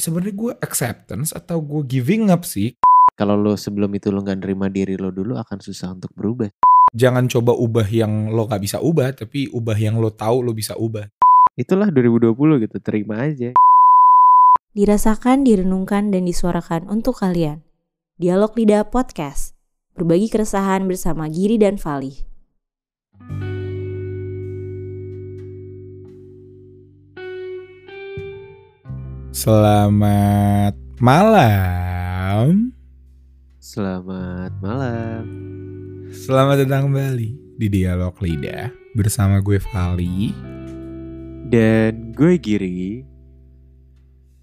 sebenarnya gue acceptance atau gue giving up sih. Kalau lo sebelum itu lo nggak nerima diri lo dulu akan susah untuk berubah. Jangan coba ubah yang lo gak bisa ubah, tapi ubah yang lo tahu lo bisa ubah. Itulah 2020 gitu, terima aja. Dirasakan, direnungkan, dan disuarakan untuk kalian. Dialog Lidah Podcast. Berbagi keresahan bersama Giri dan Fali. Selamat malam. Selamat malam. Selamat datang kembali di Dialog Lidah bersama gue Vali Dan gue Giri.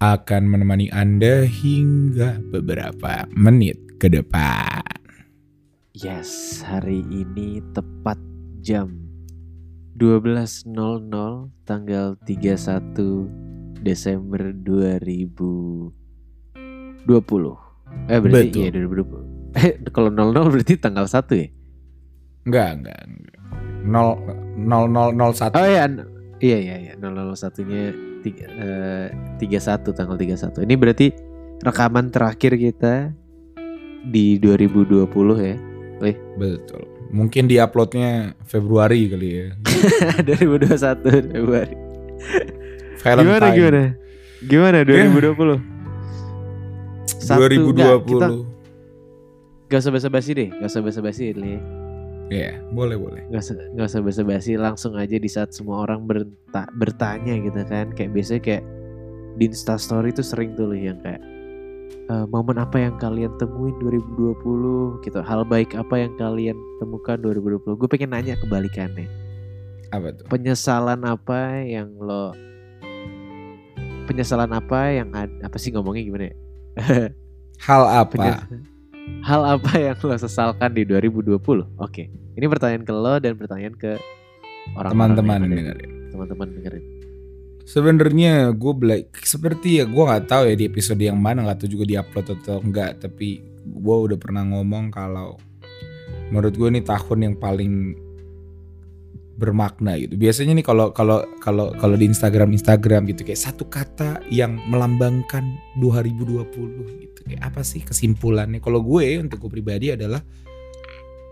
akan menemani Anda hingga beberapa menit ke depan. Yes, hari ini tepat jam 12.00 tanggal 31 Desember 2020. Eh berarti Betul. iya 2020. Eh kalau 00 berarti tanggal 1 ya? Enggak, enggak. enggak. Nol, nol, nol, nol satu. Oh iya, n- iya iya iya 001-nya tiga, eh, 31 tanggal 31. Ini berarti rekaman terakhir kita di 2020 ya. Betul. Mungkin diuploadnya Februari kali ya. 2021 Februari. Valentine. Gimana gimana? Gimana 2020? Satu, 2020. enggak, kita gak usah basa-basi deh, gak usah basa-basi nih. Iya, boleh boleh. Gak usah, gak usah basa-basi, langsung aja di saat semua orang berta- bertanya gitu kan. Kayak biasanya kayak di Instastory tuh sering tuh loh yang kayak eh, momen apa yang kalian temuin 2020 gitu. Hal baik apa yang kalian temukan 2020. Gue pengen nanya kebalikannya. Apa tuh? Penyesalan apa yang lo penyesalan apa yang ad- apa sih ngomongnya gimana ya? Hal apa? Penyes- Hal apa yang lo sesalkan di 2020? Oke, ini pertanyaan ke lo dan pertanyaan ke orang Teman-teman dengerin. Teman-teman dengerin. Sebenarnya gue bela- seperti ya gue nggak tahu ya di episode yang mana nggak tahu juga diupload atau enggak tapi gue udah pernah ngomong kalau menurut gue ini tahun yang paling bermakna gitu. Biasanya nih kalau kalau kalau kalau di Instagram Instagram gitu kayak satu kata yang melambangkan 2020 gitu. Kayak apa sih kesimpulannya? Kalau gue untuk gue pribadi adalah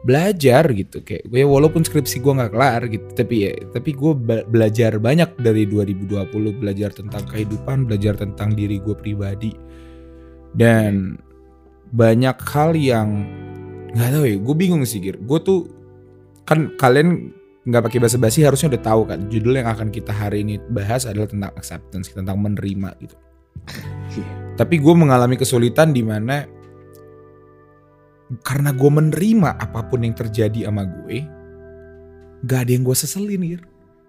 belajar gitu kayak gue walaupun skripsi gue nggak kelar gitu tapi ya tapi gue be- belajar banyak dari 2020 belajar tentang kehidupan belajar tentang diri gue pribadi dan banyak hal yang nggak tahu ya gue bingung sih gue tuh kan kalian nggak pakai bahasa basi harusnya udah tahu kan judul yang akan kita hari ini bahas adalah tentang acceptance tentang menerima gitu tapi gue mengalami kesulitan di mana karena gue menerima apa pun yang terjadi sama gue, gak ada yang gue seselin Gir.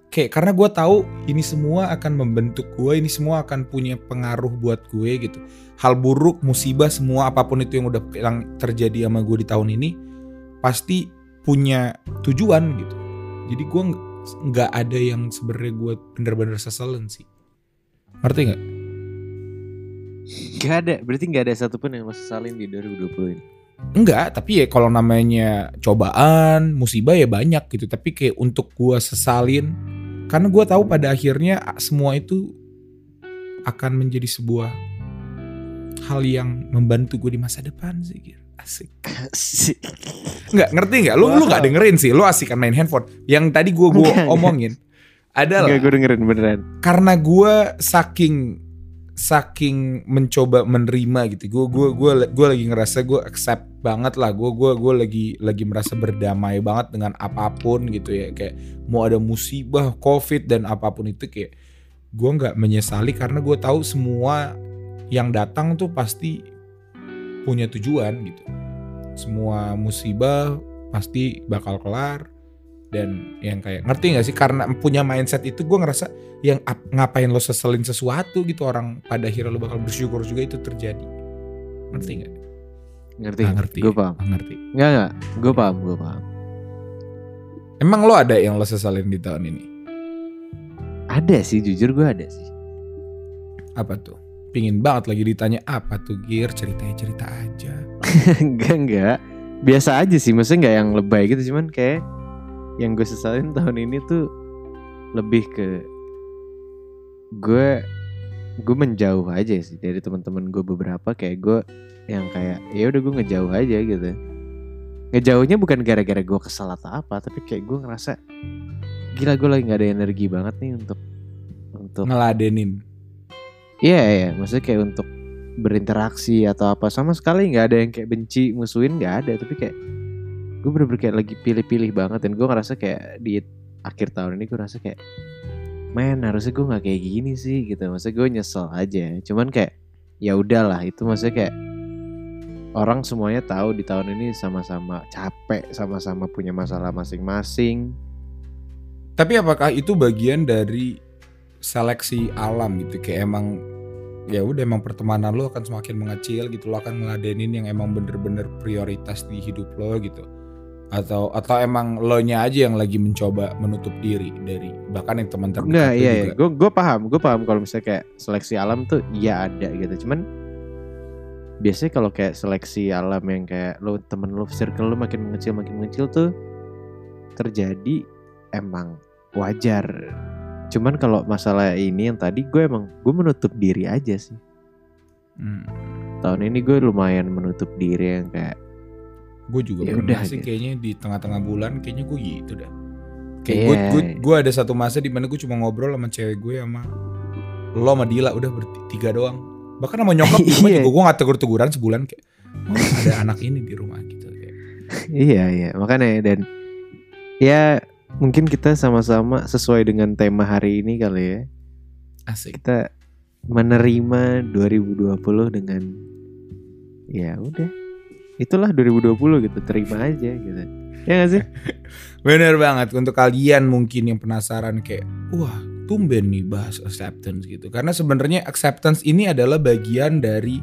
Kayak karena gue tahu ini semua akan membentuk gue, ini semua akan punya pengaruh buat gue gitu. Hal buruk, musibah, semua apa pun itu yang udah yang terjadi sama gue di tahun ini pasti punya tujuan gitu. Jadi gue nggak- ada yang sebenarnya gue bener-bener seselin sih. Ngerti nggak? Gak ada, berarti gak ada satupun yang lo sesalin di 2020 ini. Enggak, tapi ya kalau namanya cobaan, musibah ya banyak gitu. Tapi kayak untuk gua sesalin, karena gua tahu pada akhirnya semua itu akan menjadi sebuah hal yang membantu gue di masa depan sih. Gir. Asik. Sih. Enggak, ngerti nggak? Lu lu nggak Wow. dengerin sih, lu asik kan main handphone. Yang tadi gua gua Enggak, enggak. omongin adalah Enggak gue dengerin beneran. karena gue saking saking mencoba menerima gitu gue gue gue gue lagi ngerasa gue accept banget lah gue gue gue lagi lagi merasa berdamai banget dengan apa pun gitu ya kayak mau ada musibah covid dan apa pun itu kayak gue nggak menyesali karena gue tahu semua yang datang tuh pasti punya tujuan gitu. Semua musibah pasti bakal kelar dan yang kayak ngerti nggak sih? Karena punya mindset itu gue ngerasa yang ap- ngapain lo seselin sesuatu gitu orang pada akhirnya lo bakal bersyukur juga itu terjadi. Ngerti nggak? Ngerti? Nggak ngerti. Gue paham. Nggak ngerti. Enggak enggak, gue paham, gue paham. emang lo ada yang lo seselin di tahun ini? Ada sih, jujur gue ada sih. apa tuh pingin banget lagi ditanya apa tuh gear ceritanya cerita aja. Enggak enggak. Biasa aja sih, maksudnya enggak yang lebay gitu, cuman kayak yang gue sesalin tahun ini tuh lebih ke gue gue menjauh aja sih dari teman-teman gue beberapa kayak gue yang kayak ya udah gue ngejauh aja gitu. Ngejauhnya bukan gara-gara gue kesal atau apa tapi kayak gue ngerasa gila gue lagi nggak ada energi banget nih untuk untuk ngeladenin iya iya. Maksudnya kayak untuk berinteraksi atau apa. Sama sekali nggak ada yang kayak benci musuhin nggak ada. Tapi kayak gue bener-bener kayak lagi pilih-pilih banget. Dan gue ngerasa kayak di akhir tahun ini gue ngerasa kayak men harusnya gue nggak kayak gini sih gitu. Maksudnya gue nyesel aja. Cuman kayak ya udahlah. Itu maksudnya kayak orang semuanya tahu di tahun ini sama-sama capek sama-sama punya masalah masing-masing. Tapi apakah itu bagian dari seleksi alam gitu kayak emang ya udah emang pertemanan lo akan semakin mengecil gitu lo akan ngeladenin yang emang bener-bener prioritas di hidup lo gitu atau atau emang lo nya aja yang lagi mencoba menutup diri dari bahkan yang teman terdekat Enggak, iya, iya. Gue gue paham, gue paham kalau misalnya kayak seleksi alam tuh iya ada gitu. Cuman biasanya kalau kayak seleksi alam yang kayak lo temen lo circle lo makin mengecil makin mengecil tuh terjadi emang wajar. Cuman kalau masalah ini yang tadi gue emang gue menutup diri aja sih. Hmm. Tahun ini gue lumayan menutup diri yang kayak Gue juga Ya udah, sih gitu. kayaknya di tengah-tengah bulan kayaknya gue gitu dah. Kayak gue, Iya. gue, gue ada satu masa di mana gue cuma ngobrol sama cewek gue sama lo sama Dila udah bertiga doang. Bahkan sama nyokap gue Iya. juga gue gak tegur-teguran sebulan kayak oh, ada anak ini di rumah gitu kayak. iya iya makanya dan ya mungkin kita sama-sama sesuai dengan tema hari ini kali ya. Asik. kita menerima 2020 dengan ya udah. Itulah 2020 gitu terima aja gitu. Ya gak sih? Bener banget. Untuk kalian mungkin yang penasaran kayak wah tumben nih bahas acceptance gitu. Karena sebenarnya acceptance ini adalah bagian dari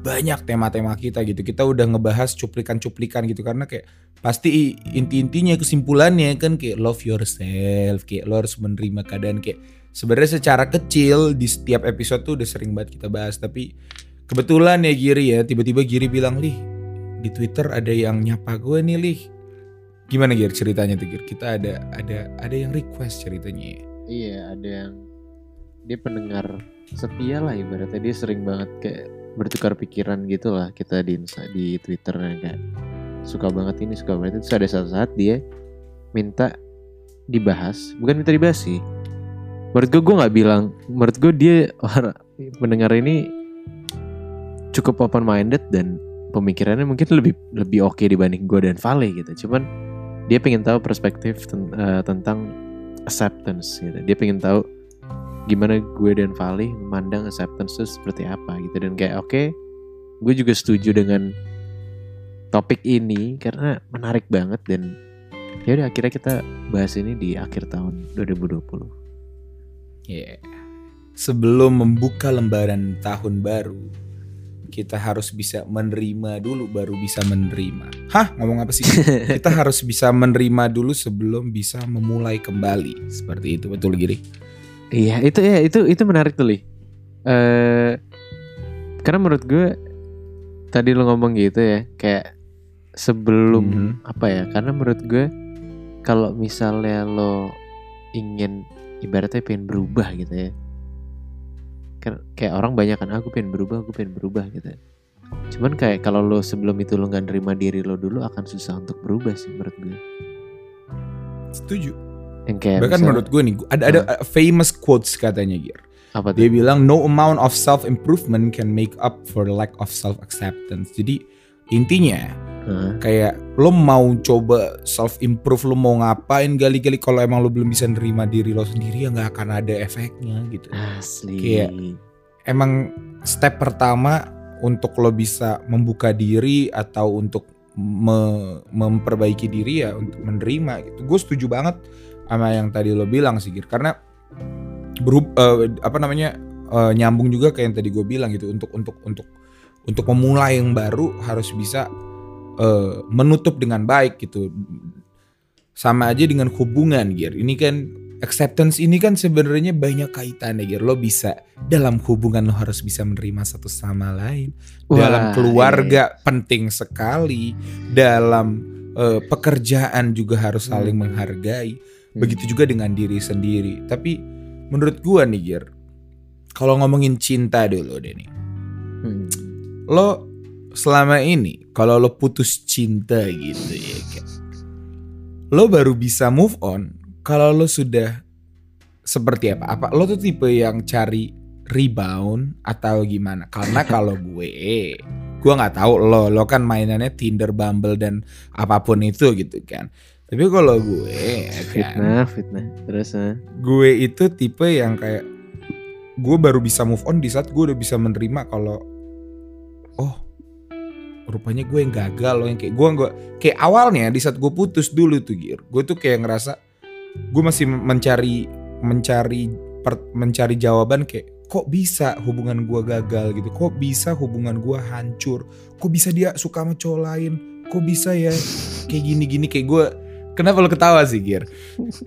banyak tema-tema kita gitu. Kita udah ngebahas cuplikan-cuplikan gitu. Karena kayak pasti inti-intinya kesimpulannya kan kayak love yourself kayak lo harus menerima keadaan kayak sebenarnya secara kecil di setiap episode tuh udah sering banget kita bahas. Tapi kebetulan ya Giri ya tiba-tiba Giri bilang lih di Twitter ada yang nyapa gue nih lih. Gimana Gir ceritanya tuh Gir? Kita ada ada ada yang request ceritanya. Iya ada yang dia pendengar setia lah ibaratnya. Dia sering banget kayak bertukar pikiran gitu lah kita di di Twitter kayak suka banget ini suka banget itu. Ada satu saat dia minta dibahas bukan minta dibahas sih. Menurut gue gue nggak bilang menurut gue dia orang pendengar ini cukup open minded dan pemikirannya mungkin lebih lebih oke dibanding gue dan Vale gitu. Cuman dia pengen tahu perspektif ten- eh, tentang acceptance gitu. Dia pengen tahu gimana gue dan Vale memandang acceptance itu seperti apa gitu dan kayak oke gue juga setuju dengan topik ini karena menarik banget dan ya udah akhirnya kita bahas ini di akhir tahun 2020 Yeah. Sebelum membuka lembaran tahun baru, kita harus bisa menerima dulu baru bisa menerima. Hah, ngomong apa sih? kita harus bisa menerima dulu sebelum bisa memulai kembali. Seperti itu betul Giri. Iya itu ya itu itu menarik tuh li. Eh karena menurut gue tadi lo ngomong gitu ya kayak sebelum Mhm. apa ya? Karena menurut gue kalau misalnya lo ingin ibaratnya pengen berubah gitu ya. Kan kayak orang banyak kan aku pengen berubah, aku pengen berubah gitu. Cuman kayak kalau lo sebelum itu lo nggak nerima diri lo dulu akan susah untuk berubah sih menurut gue. Setuju. Yang kayak Bahkan misalnya- menurut gue nih, ada ada uh, famous quotes katanya Gir. apa Dia bilang no amount of self improvement can make up for the lack of self acceptance. Jadi intinya Hah? kayak lo mau coba self improve lo mau ngapain gali-gali kalau emang lo belum bisa nerima diri lo sendiri ya nggak akan ada efeknya gitu Asli. Kayak- emang step pertama untuk lo bisa membuka diri atau untuk me- memperbaiki diri ya untuk menerima gitu gue setuju banget sama yang tadi lo bilang sih Gir karena berub eh, apa namanya eh, nyambung juga kayak yang tadi gue bilang gitu. Untuk untuk untuk untuk memulai yang baru harus bisa eh, menutup dengan baik gitu. Sama aja dengan hubungan Gir. Ini kan acceptance ini kan sebenarnya banyak kaitannya Gir. Lo bisa dalam hubungan lo harus bisa menerima satu sama lain. Dalam Wah, keluarga iya, penting sekali. Dalam eh, pekerjaan juga harus saling Hmm. menghargai. Begitu juga dengan diri sendiri tapi menurut gua nih Gir kalau ngomongin cinta dulu deh nih. Hmm. Lo selama ini kalau lo putus cinta gitu ya kayak lo baru bisa move on kalau lo sudah seperti apa? Apa lo tuh tipe yang cari rebound atau gimana? Karena kalau gue, gue nggak tahu lo, lo kan mainannya Tinder, Bumble dan apa pun itu gitu kan. Tapi kalau gue, ya kan, Fitnah, fitnah. Terus ah. gue itu tipe yang kayak gue baru bisa move on di saat gue udah bisa menerima kalau oh rupanya gue yang gagal loh yang kayak gue nggak kayak awalnya di saat gue putus dulu tuh gir. Gue tuh kayak ngerasa gue masih mencari mencari per- mencari jawaban kayak kok bisa hubungan gue gagal gitu? Kok bisa hubungan gue hancur? Kok bisa dia suka sama cowok lain? Kok bisa ya kayak gini-gini? Kayak gue kenapa lo ketawa sih Gir?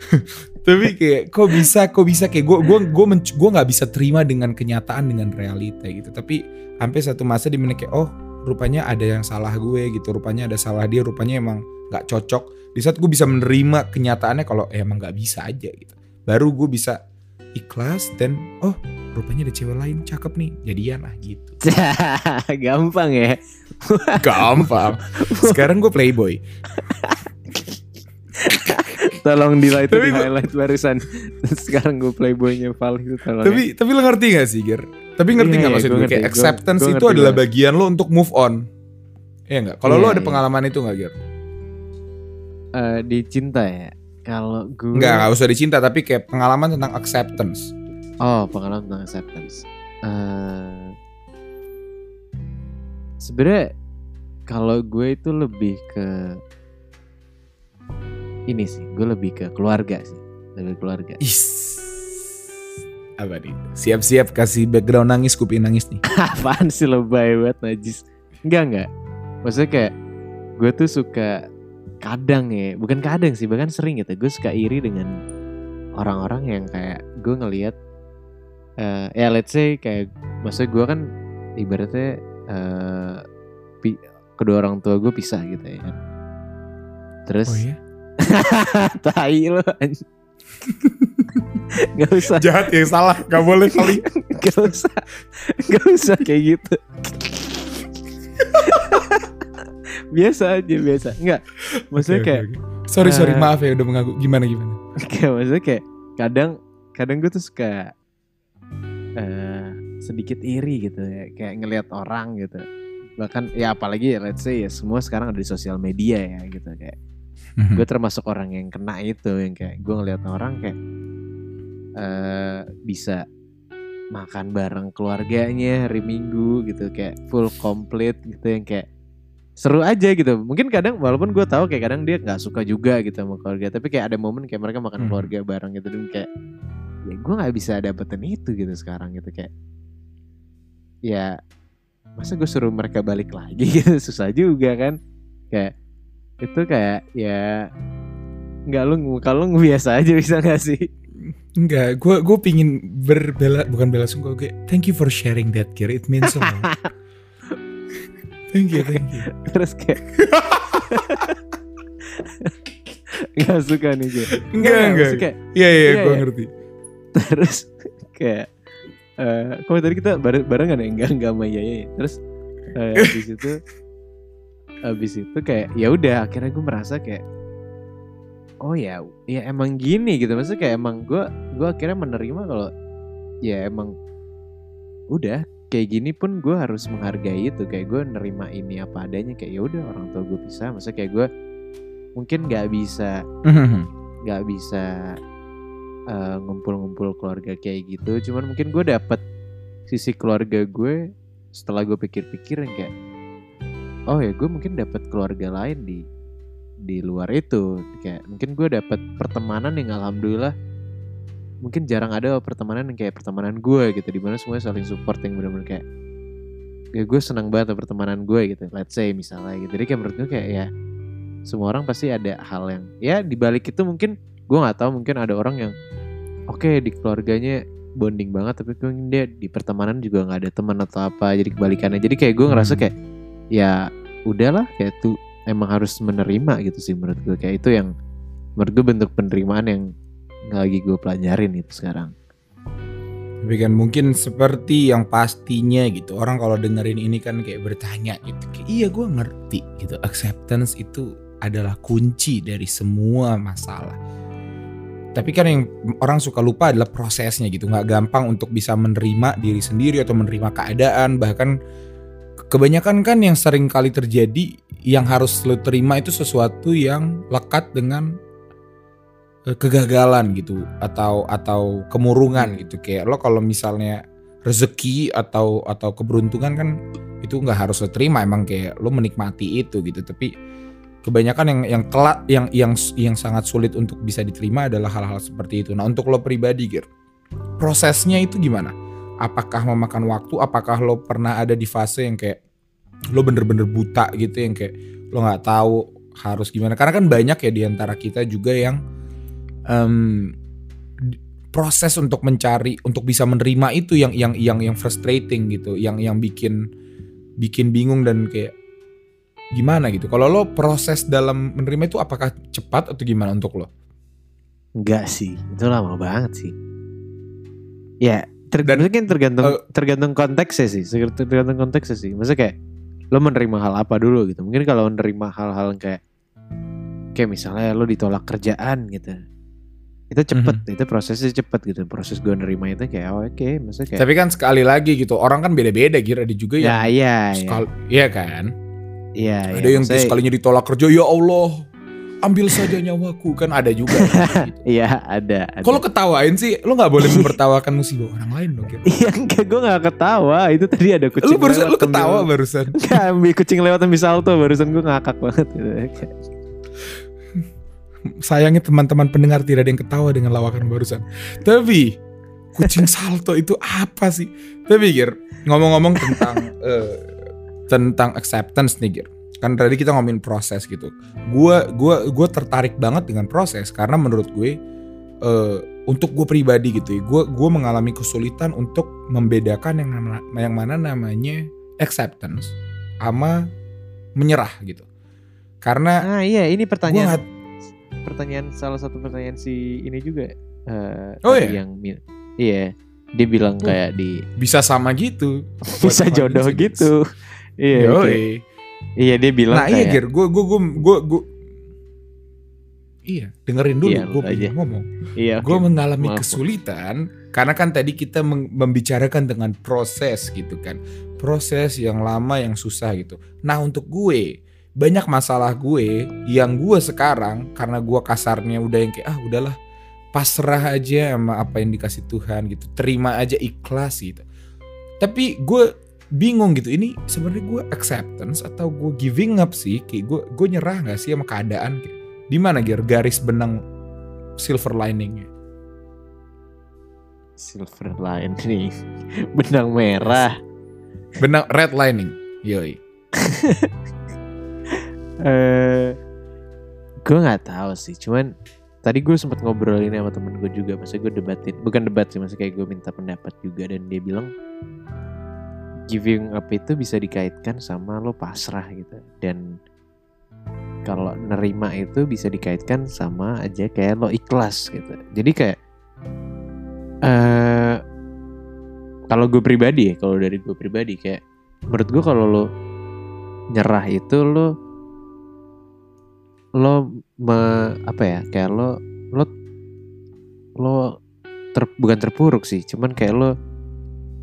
Tapi kayak kok bisa kok bisa? Kayak gue gue gue gue nggak bisa terima dengan kenyataan dengan realita gitu. Tapi sampai satu masa di mana kayak oh rupanya ada yang salah gue gitu. Rupanya ada salah dia rupanya emang nggak cocok. Di saat gue bisa menerima kenyataannya kalau eh, emang nggak bisa aja gitu. Baru gue bisa ikhlas dan oh rupanya ada cewek lain cakep nih jadian lah gitu. Gampang ya. gampang. Sekarang gue playboy Tolong di itu Tapi di gua- highlight barusan. Sekarang gue playboynya Val itu tolong. ya. tapi tapi lo ngerti gak sih Gir tapi ngerti Iya, nggak iya, maksud gua gue ngerti. kayak Gua- acceptance gua itu ngerti adalah banget. bagian lo untuk move on Iya nggak kalau lo Iya, ada iya. pengalaman itu nggak Gir Eh, di cinta ya. Kalau gue Nggak, nggak usah dicinta tapi kayak pengalaman tentang acceptance. Oh, pengalaman tentang acceptance. Eh Sebenarnya kalau gue itu lebih ke ini sih, gue lebih ke keluarga sih, lebih keluarga. Is. Apa nih? Siap-siap kasih background nangis, kuping nangis nih. Apaan sih lebay banget najis? Enggak enggak. Maksudnya kayak gue tuh suka kadang ya, bukan kadang sih, bahkan sering gitu. Gue suka iri dengan orang-orang yang kayak gue ngelihat eh ya let's say kayak maksudnya gue kan ibaratnya eh pi- kedua orang tua gue pisah gitu ya kan. Terus Oh iya? Tai anj- Gak usah. Jahat ya salah, gak boleh kali. Gak usah. Gak usah kayak gitu. Biasa aja biasa. Enggak Maksudnya Oke, kayak oke. Sorry, sorry, eh, maaf ya udah mengaku. Gimana, gimana? Kayak maksudnya kayak Kadang Kadang gue tuh suka eh Sedikit iri gitu ya. Kayak ngelihat orang gitu. Bahkan ya apalagi let's say ya Semua sekarang ada di sosial media ya gitu. Kayak Hmm. gue termasuk orang yang kena itu yang kayak gue ngeliat orang kayak eh bisa makan bareng keluarganya hari minggu gitu kayak full complete gitu yang kayak seru aja gitu mungkin kadang walaupun gue tahu kayak kadang dia nggak suka juga gitu sama keluarga tapi kayak ada momen kayak mereka makan Hmm. keluarga bareng gitu dan kayak ya gue nggak bisa dapetin itu gitu sekarang gitu kayak ya masa gue suruh mereka balik lagi gitu susah juga kan kayak itu kayak ya nggak lu kalau lu biasa aja bisa gak sih Enggak, gue gue pingin berbela bukan bela sungkawa gue. Thank you for sharing that, Kir. It means so much. thank you, thank you. terus kayak nggak suka nih gue Enggak, enggak. Iya, iya, Iya, gue iya. ngerti. terus kayak eh kalau tadi kita bareng barengan ya enggak enggak sama Yaya ya. terus eh, habis itu habis itu kayak ya udah akhirnya gue merasa kayak oh ya ya emang gini gitu. Maksudnya kayak emang gue gue akhirnya menerima kalau ya emang udah kayak gini pun gue harus menghargai itu. Kayak gue nerima ini apa adanya kayak ya udah orang tua gue bisa. Maksudnya kayak gue mungkin nggak bisa nggak bisa eh, ngumpul-ngumpul keluarga kayak gitu. Cuman mungkin gue dapet sisi keluarga gue setelah gue pikir-pikir kayak oh ya gue mungkin dapet keluarga lain di di luar itu. Kayak mungkin gue dapet pertemanan yang alhamdulillah mungkin jarang ada pertemanan yang kayak pertemanan gue gitu di mana semuanya saling support yang benar-benar kayak ya gue senang banget sama pertemanan gue gitu let's say misalnya gitu. Jadi kayak menurut gue kayak ya semua orang pasti ada hal yang ya di balik itu mungkin gue nggak tahu mungkin ada orang yang oke di keluarganya bonding banget tapi mungkin dia di pertemanan juga nggak ada teman atau apa jadi kebalikannya. Jadi kayak gue ngerasa Hmm. kayak ya udahlah kayak tuh emang harus menerima gitu sih menurut gue kayak itu yang menurut gue bentuk penerimaan yang lagi gue pelajarin itu sekarang Tapi kan mungkin seperti yang pastinya gitu orang kalau dengerin ini kan kayak bertanya gitu. Kayak, iya gue ngerti gitu. Acceptance itu adalah kunci dari semua masalah. Tapi kan yang orang suka lupa adalah prosesnya gitu. Nggak gampang untuk bisa menerima diri sendiri atau menerima keadaan. Bahkan kebanyakan kan yang sering kali terjadi yang harus lo terima itu sesuatu yang lekat dengan eh, kegagalan gitu atau atau kemurungan gitu. Kayak lo kalau misalnya rezeki atau atau keberuntungan kan itu nggak harus lo terima emang kayak lo menikmati itu gitu. Tapi kebanyakan yang yang telat yang yang yang sangat sulit untuk bisa diterima adalah hal-hal seperti itu. Nah untuk lo pribadi Gir prosesnya itu gimana apakah memakan waktu apakah lo pernah ada di fase yang kayak lo bener-bener buta gitu yang kayak lo nggak tahu harus gimana. Karena kan banyak ya di antara kita juga yang di- proses untuk mencari untuk bisa menerima itu yang yang yang yang frustrating gitu yang yang bikin bikin bingung dan kayak gimana gitu. Kalau lo proses dalam menerima itu apakah cepat atau gimana untuk lo? Enggak sih, itu lama banget sih. Ya, ter Dan, mungkin tergantung eh, tergantung konteksnya sih, tergantung konteksnya sih. Maksudnya kayak lo menerima hal apa dulu gitu. Mungkin kalau menerima hal-hal yang kayak kayak misalnya lo ditolak kerjaan gitu. Itu cepet, itu prosesnya cepet gitu. Proses gue nerima itu kayak oh, oke, maksudnya kayak tapi kan sekali lagi gitu orang kan beda-beda gitu ada juga ya yang iya, iya. sekali iya kan Iya, ada yang maksudnya- sekalinya ditolak kerja ya Allah ambil saja nyawaku kan ada juga gitu. Iya, ada. ada. Kalau ketawain sih, lo nggak boleh mempertawakan musibah orang lain dong. Iya enggak gue gak ketawa Itu tadi ada kucing Lu barusan lewat lu ketawa ambil- barusan. Enggak ambil kucing lewat ambil salto Barusan gue ngakak banget gitu. Sayangnya teman-teman pendengar tidak ada yang ketawa dengan lawakan barusan. Tapi kucing salto itu apa sih? Tapi Gir, ngomong-ngomong tentang eh, tentang acceptance nih Gir. Kan tadi kita ngomongin proses gitu. Gua gua gua tertarik banget dengan proses karena menurut gue eh, untuk gue pribadi gitu ya, gue gue mengalami kesulitan untuk membedakan yang nama- yang mana namanya acceptance sama menyerah gitu. Karena Nah iya ini gue pertanyaan nggak Pertanyaan salah satu pertanyaan si ini juga eh, Oh, iya? yang Iya Dia bilang Oh. kayak di bisa sama gitu. Bisa jodoh gitu Iya Yoi. kayak- Iya dia bilang Nah iya kayak Gir, gue gue gue gue gue Iya, dengerin dulu Iya, gue pengen ngomong. Iya Gue oke. mengalami Maaf. kesulitan karena kan tadi kita membicarakan dengan proses gitu kan. Proses yang lama yang susah gitu. Nah, untuk gue banyak masalah gue yang gue sekarang karena gue kasarnya udah yang kayak ah udahlah pasrah aja sama apa yang dikasih Tuhan gitu. Terima aja ikhlas gitu. Tapi gue bingung gitu. Ini sebenarnya gue acceptance atau gue giving up sih? Kayak gue gue nyerah nggak sih sama keadaan? Kayak di mana Gir garis benang silver liningnya? Silver lining. Benang merah. Benang red lining. Yoi. Eh gue nggak tahu sih. Cuman tadi gue sempat ngobrol ini sama temen gue juga. Maksudnya gue debatin bukan debat sih. Maksudnya kayak gue minta pendapat juga. Dan dia bilang giving up itu bisa dikaitkan sama lo pasrah gitu. Dan kalau nerima itu bisa dikaitkan sama aja kayak lo ikhlas gitu. Jadi kayak eh kalau gue pribadi ya kalau dari gue pribadi kayak menurut gue kalau lo nyerah itu lo lo me, apa ya kayak lo lo lo ter, bukan terpuruk sih cuman kayak lo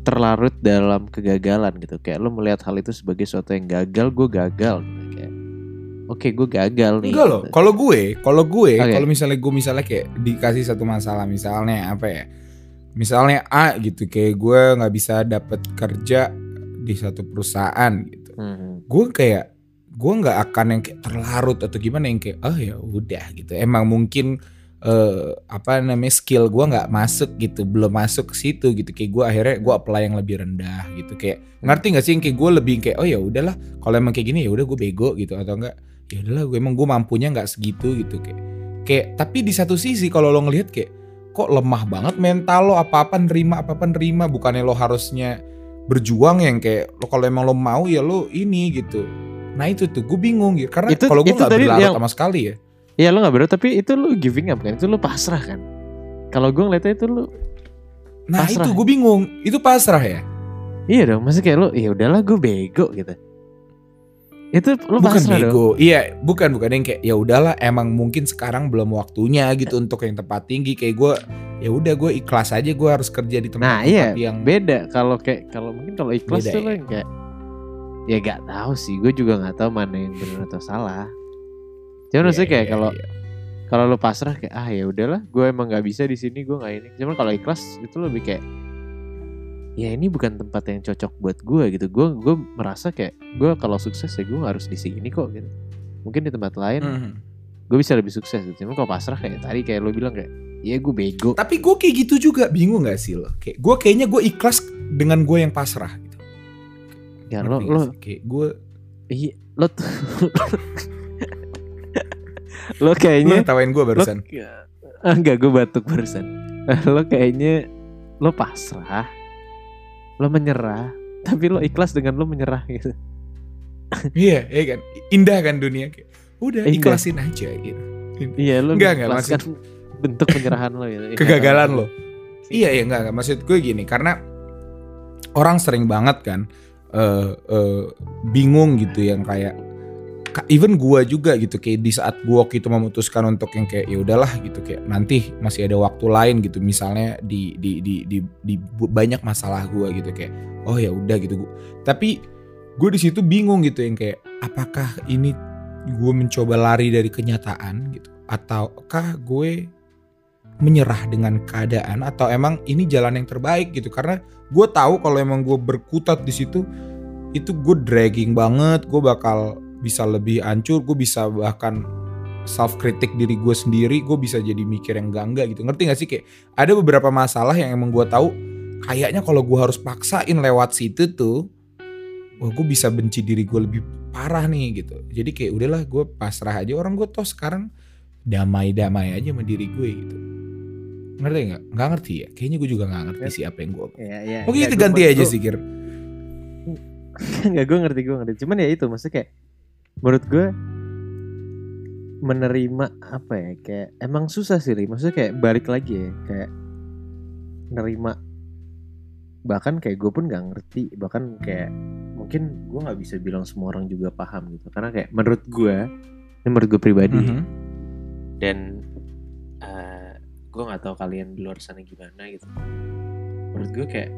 terlarut dalam kegagalan gitu kayak lo melihat hal itu sebagai sesuatu yang gagal gue gagal gitu kayak oke gue gagal nih enggak loh gitu. kalau gue kalau gue Oke. kalau misalnya gue misalnya kayak dikasih satu masalah misalnya apa ya misalnya A gitu kayak gue nggak bisa dapet kerja di satu perusahaan gitu Mhm. gue kayak gue nggak akan yang kayak terlarut atau gimana yang kayak oh ya udah gitu emang mungkin eh, apa namanya skill gue nggak masuk gitu belum masuk ke situ gitu. Kayak gue akhirnya gue apply yang lebih rendah gitu. Kayak ngerti nggak sih? Yang kayak gue lebih kayak oh ya udahlah kalau emang kayak gini ya udah gue bego gitu. Atau enggak ya udahlah gue emang gue mampunya nggak segitu gitu. Kayak kayak tapi di satu sisi kalau lo ngelihat kayak kok lemah banget mental lo? Apa apa nerima apa apa nerima. Bukannya lo harusnya berjuang yang kayak lo kalau emang lo mau ya lo ini gitu. Nah itu tuh gue bingung gitu karena kalau gue nggak berlarut yang- sama sekali ya Iya lo gak berat tapi itu lo giving up kan itu lo pasrah kan kalau gue ngeliatnya itu lo Nah Pasrah. itu gue bingung. Itu pasrah ya? Iya dong, maksudnya kayak lu ya udahlah gue bego gitu. Itu lu bukan pasrah dong. bego. Iya, bukan bukan yang kayak ya udahlah emang mungkin sekarang belum waktunya gitu untuk yang tempat tinggi kayak gue ya udah gue ikhlas aja gue harus kerja di tempat, Nah, tempat iya, yang Beda kalau kayak kalau mungkin kalau ikhlas Beda tuh lo ya? kayak ya gak tahu sih, gue juga nggak tahu mana yang benar atau salah. Cuman maksudnya Iya, kayak iya, kalau iya. kalau lu pasrah kayak ah ya udahlah, gue emang nggak bisa di sini, gue nggak ini. Cuman kalau ikhlas itu lebih kayak ya ini bukan tempat yang cocok buat gue gitu. Gue gue merasa kayak gue kalau sukses ya gue harus di sini kok gitu. Mungkin di tempat lain Mhm. gue bisa lebih sukses gitu. Cuman kalau pasrah kayak tadi kayak lu bilang kayak ya gue bego. Tapi gue kayak gitu juga bingung gak sih lo? Kayak gue kayaknya gue ikhlas dengan gue yang pasrah gitu. Ya lo Ngerti lo kayak gue iya lo tuh lo kayaknya ngetawain gue barusan. Lo, Ah, enggak, gue batuk barusan. lo kayaknya lo pasrah, lo menyerah, tapi lo ikhlas dengan lo menyerah gitu. Iya, iya kan. Indah kan dunia kayak. Udah Indah. ikhlasin aja gitu. Iya, lo Enggak, enggak, mengikhlaskan bentuk penyerahan lo gitu. Kegagalan lo. Iya, iya enggak, enggak. Maksud gue gini, karena orang sering banget kan eh eh, bingung gitu yang kayak ka- even gua juga gitu kayak di saat gua waktu itu memutuskan untuk yang kayak ya udahlah gitu kayak nanti masih ada waktu lain gitu. Misalnya di di di di, di banyak masalah gua gitu kayak oh ya udah gitu. Tapi gue di situ bingung gitu yang kayak apakah ini gue mencoba lari dari kenyataan? gitu. Ataukah gue menyerah dengan keadaan atau emang ini jalan yang terbaik gitu? Karena gue tahu kalau emang gue berkutat di situ itu gue dragging banget gue bakal bisa lebih hancur gue bisa bahkan self kritik diri gue sendiri gue bisa jadi mikir yang enggak enggak gitu. Ngerti gak sih? Kayak ada beberapa masalah yang emang gue tahu kayaknya kalau gue harus paksain lewat situ tuh wah gue bisa benci diri gue lebih parah nih gitu. Jadi kayak udahlah gue pasrah aja. Orang gue toh sekarang damai-damai aja sama diri gue gitu. Ngerti nggak? Nggak ngerti ya? Kayaknya gue juga nggak ngerti sih apa yang gue Iya, iya. Oke Enggak, kita gua- ganti aja sih Kir Enggak, gue ngerti, gue ngerti. Cuman ya itu, maksudnya kayak menurut gue menerima apa ya kayak emang susah sih Li. maksudnya kayak balik lagi ya kayak nerima bahkan kayak gue pun nggak ngerti bahkan kayak mungkin gue nggak bisa bilang semua orang juga paham gitu karena kayak menurut gue ini menurut gue pribadi Mhm. dan eh, gue nggak tahu kalian di luar sana gimana gitu menurut gue kayak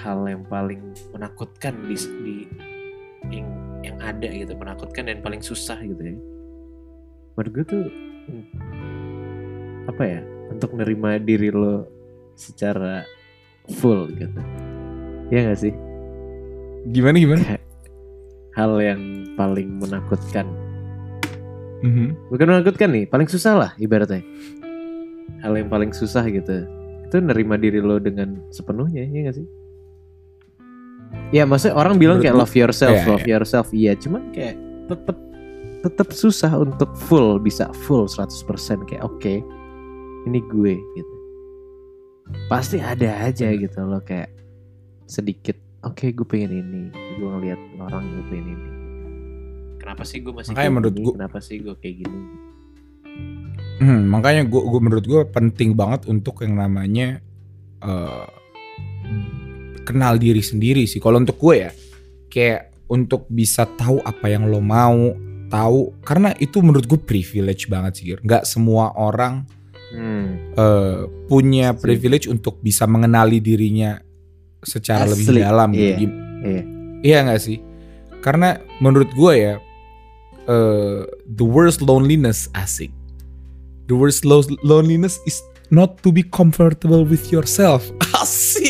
hal yang paling menakutkan di, di yang yang ada gitu menakutkan dan paling susah gitu ya. Menurut gue tuh apa ya untuk nerima diri lo secara full gitu. Ya gak sih? Gimana gimana? hal yang paling menakutkan. Mhm. bukan menakutkan nih paling susah lah ibaratnya. Hal yang paling susah gitu itu nerima diri lo dengan sepenuhnya ya gak sih ya maksudnya orang bilang Menurut kayak love yourself Iya, love yourself. Iya cuman kayak tetep tetep susah untuk full bisa full 100% kayak oke ini gue gitu. Pasti ada aja gitu loh kayak sedikit oke gue pengen ini. Gue ngeliat orang gue pengen ini. Kenapa sih gue masih kayak menurut gua- kenapa sih gue kayak gini? Hmm, makanya gue gue menurut gue penting banget untuk yang namanya eh, kenal diri sendiri sih. Kalau untuk gue ya, kayak untuk bisa tahu apa yang lo mau, tahu karena itu menurut gue privilege banget sih. Nggak semua orang hmm. eh, punya privilege untuk bisa mengenali dirinya secara lebih Asli, dalam gitu. iya, Gim- iya. Iya nggak sih? Karena menurut gue ya, eh, the worst loneliness asik. The worst lo- loneliness is not to be comfortable with yourself. Asik.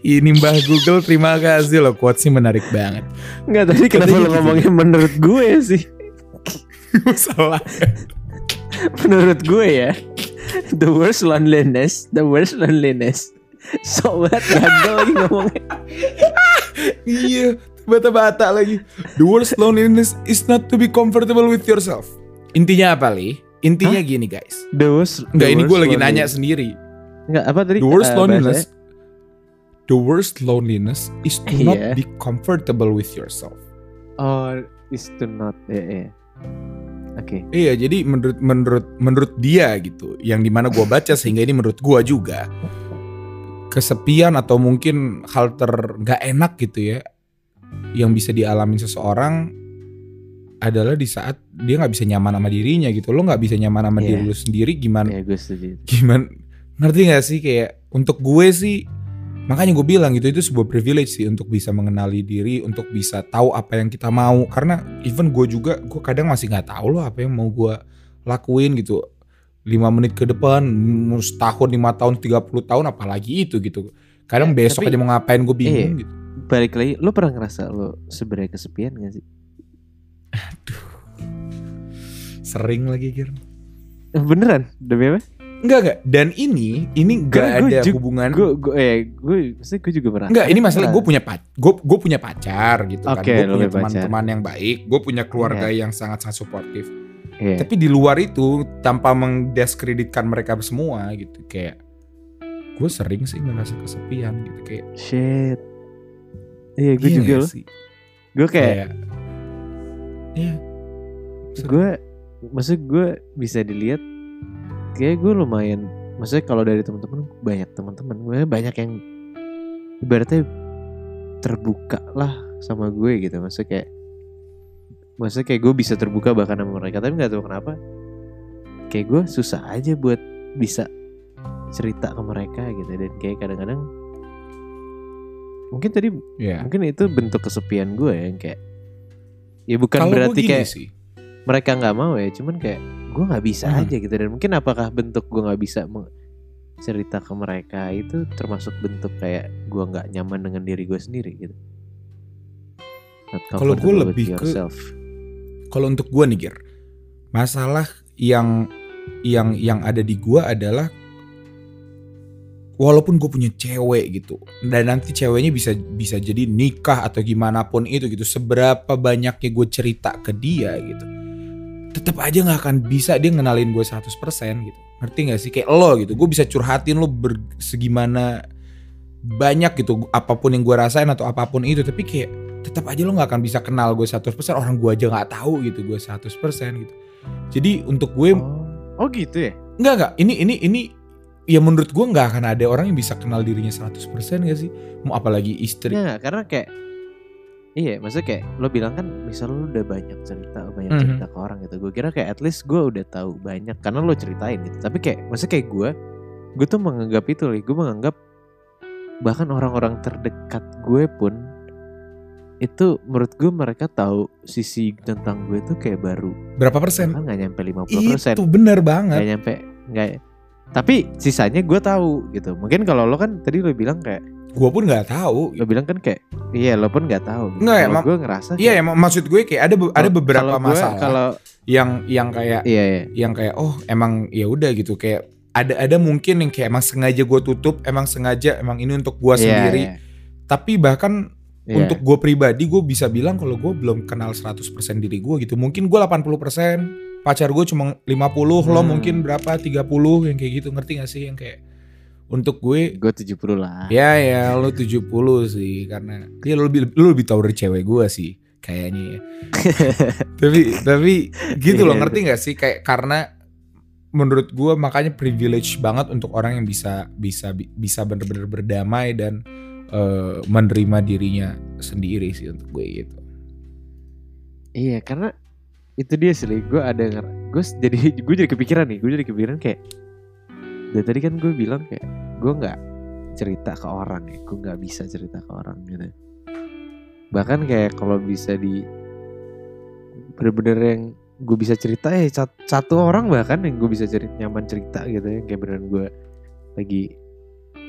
Ini Mbah Google terima kasih loh quotesnya menarik banget. Enggak tadi kenapa lo gitu. ngomongnya menurut gue sih? Salah. menurut gue ya. The worst loneliness, the worst loneliness. So what gagal lagi ngomongnya. iya, bata-bata lagi. The worst loneliness is not to be comfortable with yourself. Intinya apa, Li? Intinya gini, guys. The worst. Enggak, ini gue lagi nanya sendiri. Enggak apa tadi? The worst eh, loneliness. bahasanya? The worst loneliness is to Iya. not be comfortable with yourself. Oh, is to not. Ya, ya. Oke. Iya, jadi menurut menurut menurut dia gitu, yang di mana gua baca sehingga ini menurut gua juga. kesepian atau mungkin hal ter nggak enak gitu ya yang bisa dialami seseorang adalah di saat dia nggak bisa nyaman sama dirinya gitu lo nggak bisa nyaman sama Iya. diri lu sendiri gimana Ya gue setuju. gimana ngerti gak sih kayak untuk gue sih makanya gue bilang gitu itu sebuah privilege sih untuk bisa mengenali diri untuk bisa tahu apa yang kita mau karena even gue juga gue kadang masih nggak tahu loh apa yang mau gue lakuin gitu lima menit ke depan setahun lima tahun 30 tahun apalagi itu gitu kadang Eh, besok tapi- aja mau ngapain gue bingung gitu Balik lagi, lo pernah ngerasa lo sebenarnya kesepian gak sih? sering lagi kira Eh, Beneran? Demi apa? Enggak enggak dan ini ini enggak ada ju- hubungan Gue, gue, eh, gue, maksudnya gue juga merasa. Enggak, ini masalah gue punya pacar, gue gue punya pacar gitu kan, Oke, gue punya teman-teman yang baik, gue punya keluarga yang sangat sangat suportif. Iya. Tapi di luar itu tanpa mengdiskreditkan mereka semua gitu, kayak gue sering sih ngerasa kesepian gitu kayak. Shit. Iya, gue iya juga loh. sih? Gue kayak, iya. gue, maksud gue bisa dilihat, kayak gue lumayan. Maksudnya kalau dari teman-teman banyak teman-teman, gue banyak yang ibaratnya terbuka lah sama gue gitu. Maksudnya kayak, maksudnya kayak gue bisa terbuka bahkan sama mereka, tapi nggak tahu kenapa. Kayak gue susah aja buat bisa cerita ke mereka gitu dan kayak kadang-kadang mungkin tadi Iya. mungkin itu bentuk kesepian gue ya yang kayak ya bukan gue berarti kayak sih, mereka nggak mau ya cuman kayak gue nggak bisa Mhm. aja gitu dan mungkin apakah bentuk gue nggak bisa cerita ke mereka itu termasuk bentuk kayak gue nggak nyaman dengan diri gue sendiri gitu Kalau gue lebih ke- yourself. kalau untuk gue nih Gir, masalah yang yang yang ada di gue adalah walaupun gue punya cewek gitu dan nanti ceweknya bisa bisa jadi nikah atau gimana pun itu gitu seberapa banyaknya gue cerita ke dia gitu tetap aja nggak akan bisa dia ngenalin gue 100% gitu. Ngerti gak sih? Kayak lo gitu. Gue bisa curhatin lo ber, segimana banyak gitu apa pun yang gue rasain atau apa pun itu. Tapi kayak tetap aja lo nggak akan bisa kenal gue 100% orang gue aja nggak tahu gitu gue 100% gitu. Jadi untuk gue oh, oh gitu ya? Enggak enggak, ini ini ini ya menurut gua nggak akan ada orang yang bisa kenal dirinya 100% gak sih? Mau apalagi istri. Nggak, karena kayak Iya, maksudnya kayak lo bilang kan misal lo udah banyak cerita, banyak Mhm. cerita ke orang gitu. Gue kira kayak at least gue udah tahu banyak karena lo ceritain gitu. Tapi kayak maksudnya kayak gue, gue tuh menganggap itu loh. Gue menganggap bahkan orang-orang terdekat gue pun itu menurut gue mereka tahu sisi tentang gue tuh kayak baru. Berapa persen? Bahkan nggak nyampe 50%. Itu bener Nggak banget. nyampe nggak tapi sisanya gue tahu gitu. Mungkin kalau lo kan tadi lo bilang kayak Gua pun nggak tahu. lo bilang kan kayak iya lo pun nggak tahu. Nggak, emang- gue ngerasa Iya, emang maksud gue kayak ada ada beberapa gue- masalah kalau yang yang kayak iya iya yang kayak oh emang ya udah gitu kayak ada ada mungkin yang kayak emang sengaja gue tutup, emang sengaja emang ini untuk gua Iya, sendiri. iya, Tapi bahkan iya. untuk gue pribadi gue bisa bilang kalau gue belum kenal 100% diri gue gitu mungkin gue 80% pacar gue cuma 50 lo Hmm. mungkin berapa 30 yang kayak gitu ngerti gak sih yang kayak untuk gue gue 70 lah ya ya lo 70 sih karena ya lo lebih lo lebih tahu dari cewek gue sih kayaknya ya tapi tapi gitu loh Iya. ngerti gak sih kayak karena menurut gue makanya privilege banget untuk orang yang bisa bisa bisa bener-bener berdamai dan eh, menerima dirinya sendiri sih untuk gue gitu. iya karena itu dia sih gue ada gue jadi gue jadi kepikiran nih gue jadi kepikiran kayak dari tadi kan gue bilang kayak gue nggak cerita ke orang ya gue nggak bisa cerita ke orang gitu. Bahkan kayak kalau bisa di bener-bener yang gue bisa cerita eh cat- satu orang bahkan yang gue bisa cerita nyaman cerita gitu ya kayak beneran gue lagi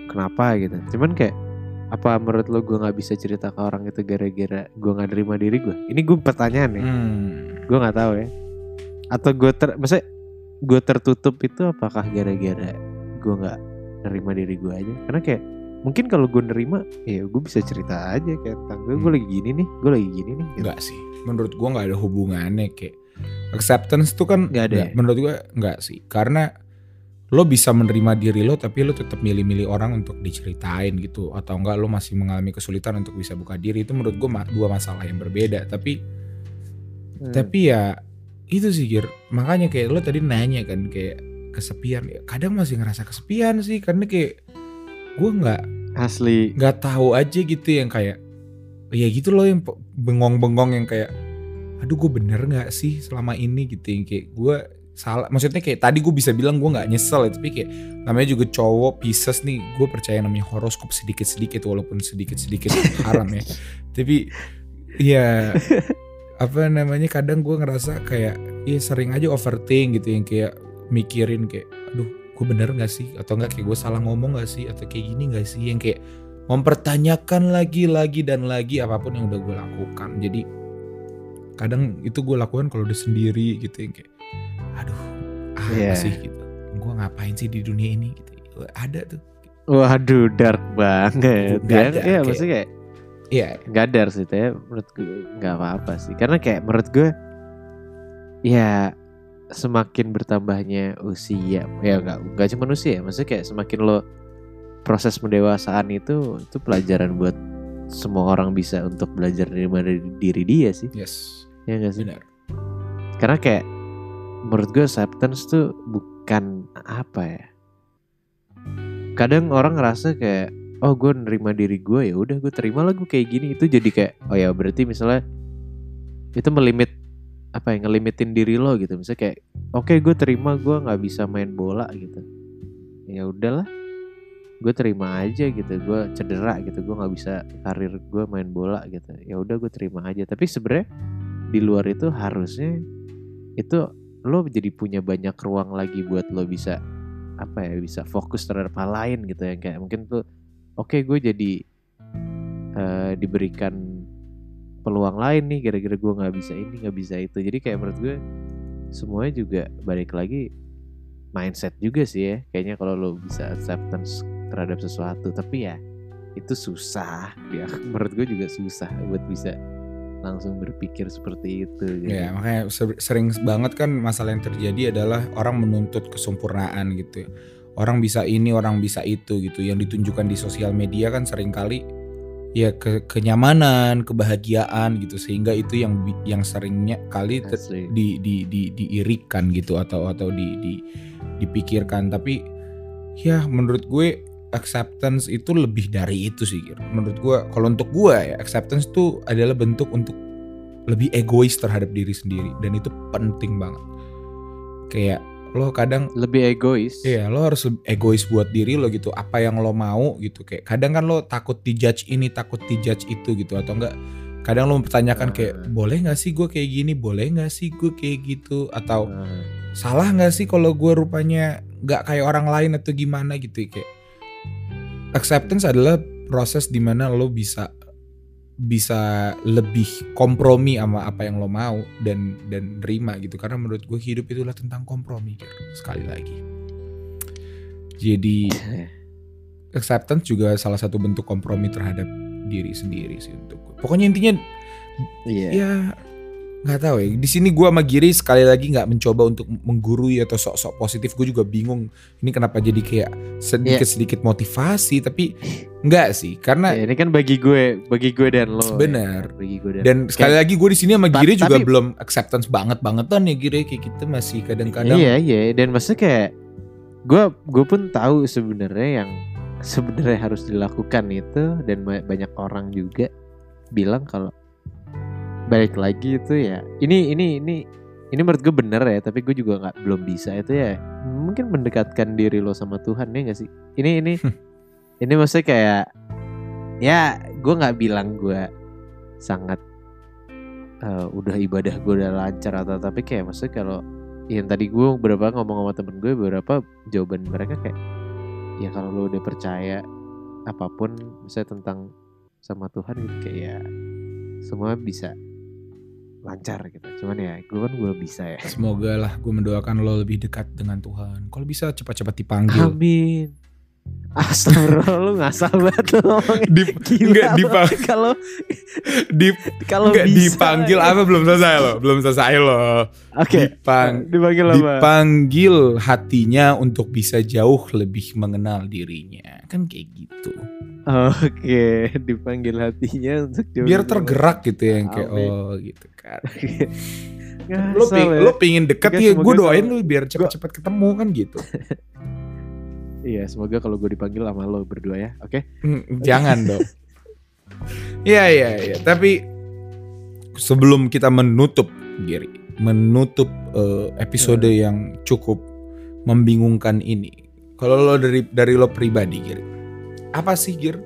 kenapa gitu. Cuman kayak apa menurut lo gue nggak bisa cerita ke orang itu gara-gara gue nggak terima diri gue? Ini gue pertanyaan nih Hmm. gue nggak tahu ya. Atau gue ter maksudnya gue tertutup itu apakah gara-gara gue nggak nerima diri gue aja karena kayak mungkin kalau gue nerima ya gue bisa cerita aja kayak tentang gue gue Hmm. lagi gini nih gue lagi gini nih gitu. Enggak sih. Menurut gue nggak ada hubungannya kayak acceptance tuh kan Nggak ada ya? Menurut gue nggak sih. Karena lo bisa menerima diri lo tapi lo tetap milih-milih orang untuk diceritain gitu atau enggak lo masih mengalami kesulitan untuk bisa buka diri itu menurut gue dua masalah yang berbeda tapi Hmm. tapi ya itu sih Gir makanya kayak lo tadi nanya kan kayak kesepian. Ya kadang masih ngerasa kesepian sih karena kayak gue nggak Asli. nggak tahu aja gitu yang kayak ya gitu loh yang bengong-bengong yang kayak aduh gue bener nggak sih selama ini? gitu yang kayak gue salah maksudnya kayak tadi gue bisa bilang gue nggak nyesel ya, tapi kayak namanya juga cowok Pisces nih gue percaya namanya horoskop sedikit-sedikit walaupun sedikit-sedikit haram ya. Tapi ya apa namanya kadang gue ngerasa kayak ya sering aja overthink gitu yang kayak mikirin kayak aduh gue bener nggak sih? Atau enggak kayak gue salah ngomong nggak sih? Atau kayak gini nggak sih? Yang kayak mempertanyakan lagi lagi dan lagi apa pun yang udah gue lakukan. Jadi kadang itu gue lakukan kalau udah sendiri gitu yang kayak aduh apa Iya. sih? Gitu. Gue ngapain sih di dunia ini? Gitu. Ada tuh. Waduh dark banget. Nggak Ya, ada, ya kayak- maksudnya kayak Iya. nggak dar sih teh menurut gue nggak apa-apa sih. Karena kayak menurut gue ya semakin bertambahnya usia. Ya nggak nggak cuma usia ya maksudnya kayak semakin lo proses pendewasaan itu itu pelajaran buat semua orang bisa untuk belajar dari dari diri dia sih. Yes. Ya nggak sih? Benar. Karena kayak menurut gue acceptance tuh bukan apa ya. Kadang orang ngerasa kayak oh gue nerima diri gue ya udah gue terima lah gue kayak gini. Itu jadi kayak oh ya berarti misalnya itu melimit apa ya ngelimitin diri lo gitu. Misalnya kayak oke gue terima gue nggak bisa main bola gitu. Ya udahlah. Gue terima aja gitu gue cedera gitu gue nggak bisa karir gue main bola gitu. Ya udah gue terima aja. Tapi sebenarnya di luar itu harusnya itu lo jadi punya banyak ruang lagi buat lo bisa apa ya bisa fokus terhadap hal lain gitu ya. Kayak mungkin tuh oke gue jadi eh, diberikan peluang lain nih gara-gara gue nggak bisa ini nggak bisa itu jadi kayak menurut gue semuanya juga balik lagi mindset juga sih ya kayaknya kalau lo bisa acceptance terhadap sesuatu tapi ya itu susah ya menurut gue juga susah buat bisa langsung berpikir seperti itu gitu. Ya makanya ser- sering banget kan masalah yang terjadi adalah orang menuntut kesempurnaan gitu. Orang bisa ini, orang bisa itu gitu. Yang ditunjukkan di sosial media kan sering kali ya ke kenyamanan, kebahagiaan gitu. Sehingga itu yang yang seringnya kali ter- di, di, di, diirikan gitu atau atau di, di dipikirkan. Tapi ya menurut gue acceptance itu lebih dari itu sih. Menurut gue kalau untuk gue ya acceptance tuh adalah bentuk untuk lebih egois terhadap diri sendiri dan itu penting banget. Kayak lo kadang lebih egois. Iya, lo harus egois buat diri lo gitu. Apa yang lo mau gitu. Kayak kadang kan lo takut dijudge ini, takut dijudge itu gitu atau enggak. Kadang lo mempertanyakan kayak Hmm. boleh nggak sih gue kayak gini, boleh nggak sih gue kayak gitu atau Nah, salah nggak sih kalau gue rupanya nggak kayak orang lain atau gimana gitu kayak acceptance adalah proses di mana lo bisa bisa lebih kompromi sama apa yang lo mau dan dan nerima gitu. Karena menurut gue hidup itulah tentang kompromi sekali lagi. Jadi acceptance juga salah satu bentuk kompromi terhadap diri sendiri sih untuk gue. Pokoknya intinya Iya. ya nggak tahu ya di sini gua sama Giri sekali lagi nggak mencoba untuk menggurui atau sok-sok positif gue juga bingung ini kenapa jadi kayak sedikit sedikit motivasi tapi nggak sih karena Ya, ini kan bagi gue, bagi gue dan lo. Bener. ya. Bagi gue dan. dan sekali lagi gue di sini sama Giri juga tapi- belum acceptance banget bangetan ya Giri kayak kita masih kadang-kadang Iya iya dan maksudnya kayak gue gue pun tahu sebenarnya yang sebenarnya harus dilakukan itu dan ba- banyak orang juga bilang kalau balik lagi itu ya. Ini ini ini ini menurut gue bener ya tapi gue juga nggak belum bisa itu ya. Mungkin mendekatkan diri lo sama Tuhan ya gak sih? Ini ini ini maksudnya kayak ya gue nggak bilang gue sangat eh, udah ibadah gue udah lancar atau tapi kayak maksudnya kalau yang tadi gue beberapa ngomong sama temen gue beberapa jawaban mereka kayak ya kalau lo udah percaya apa pun misalnya tentang sama Tuhan gitu kayak ya semua bisa lancar gitu. Cuman ya gue kan belum bisa ya. Semoga lah gue mendoakan lo lebih dekat dengan Tuhan. Kalau bisa cepat-cepat dipanggil. Amin. Astagfirullah lu ngasal banget lu ngomongnya. Di- Gila enggak, lu. dipang- Kalau di kalau dipanggil apa belum selesai lo? Belum selesai lo. Oke Dipang- Dipanggil apa? dipanggil hatinya untuk bisa jauh lebih mengenal dirinya. Kan kayak gitu Oke Dipanggil hatinya untuk jauh biar tergerak gitu ya yang kayak oh gitu kan lo ping, ya. lo pingin deket ya gue doain sama- lu biar cepet-cepet ketemu kan gitu Iya, semoga kalau gue dipanggil sama lo berdua ya. Oke. Hmm, Jangan dong. Iya iya iya. Tapi sebelum kita menutup, Giri, menutup eh, episode yang cukup membingungkan ini. Kalau lo dari dari lo pribadi, Giri, apa sih, Gir?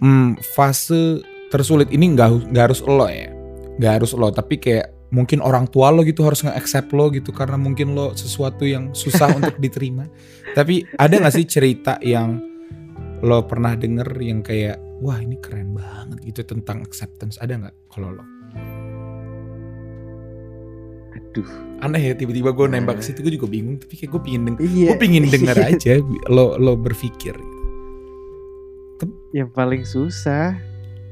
Hmm, fase tersulit ini nggak nggak harus lo ya, nggak harus lo, tapi kayak mungkin orang tua lo gitu harus nge-accept lo gitu karena mungkin lo sesuatu yang susah untuk diterima. Tapi ada nggak sih cerita yang lo pernah denger yang kayak wah ini keren banget gitu tentang acceptance ada nggak kalau lo? Aduh. Aneh ya tiba-tiba gue nembak ke situ gue juga bingung tapi kayak gue pingin denger, Iya. gue pingin denger aja lo lo berpikir. Yang paling susah.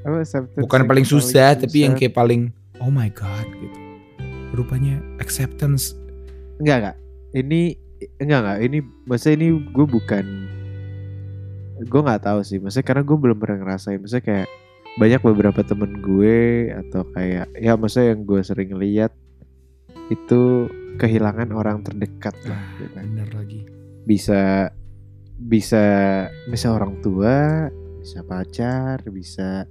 Apa acceptance Bukan yang paling susah tapi yang susah? kayak paling oh my god gitu. Rupanya acceptance enggak enggak. Ini enggak enggak. Ini maksudnya ini gue bukan gue nggak tahu sih. Maksudnya karena gue belum pernah ngerasain. Maksudnya kayak banyak beberapa temen gue atau kayak ya maksudnya yang gue sering lihat itu kehilangan orang terdekat lah ah, gitu kan. bener lagi. bisa bisa bisa orang tua bisa pacar bisa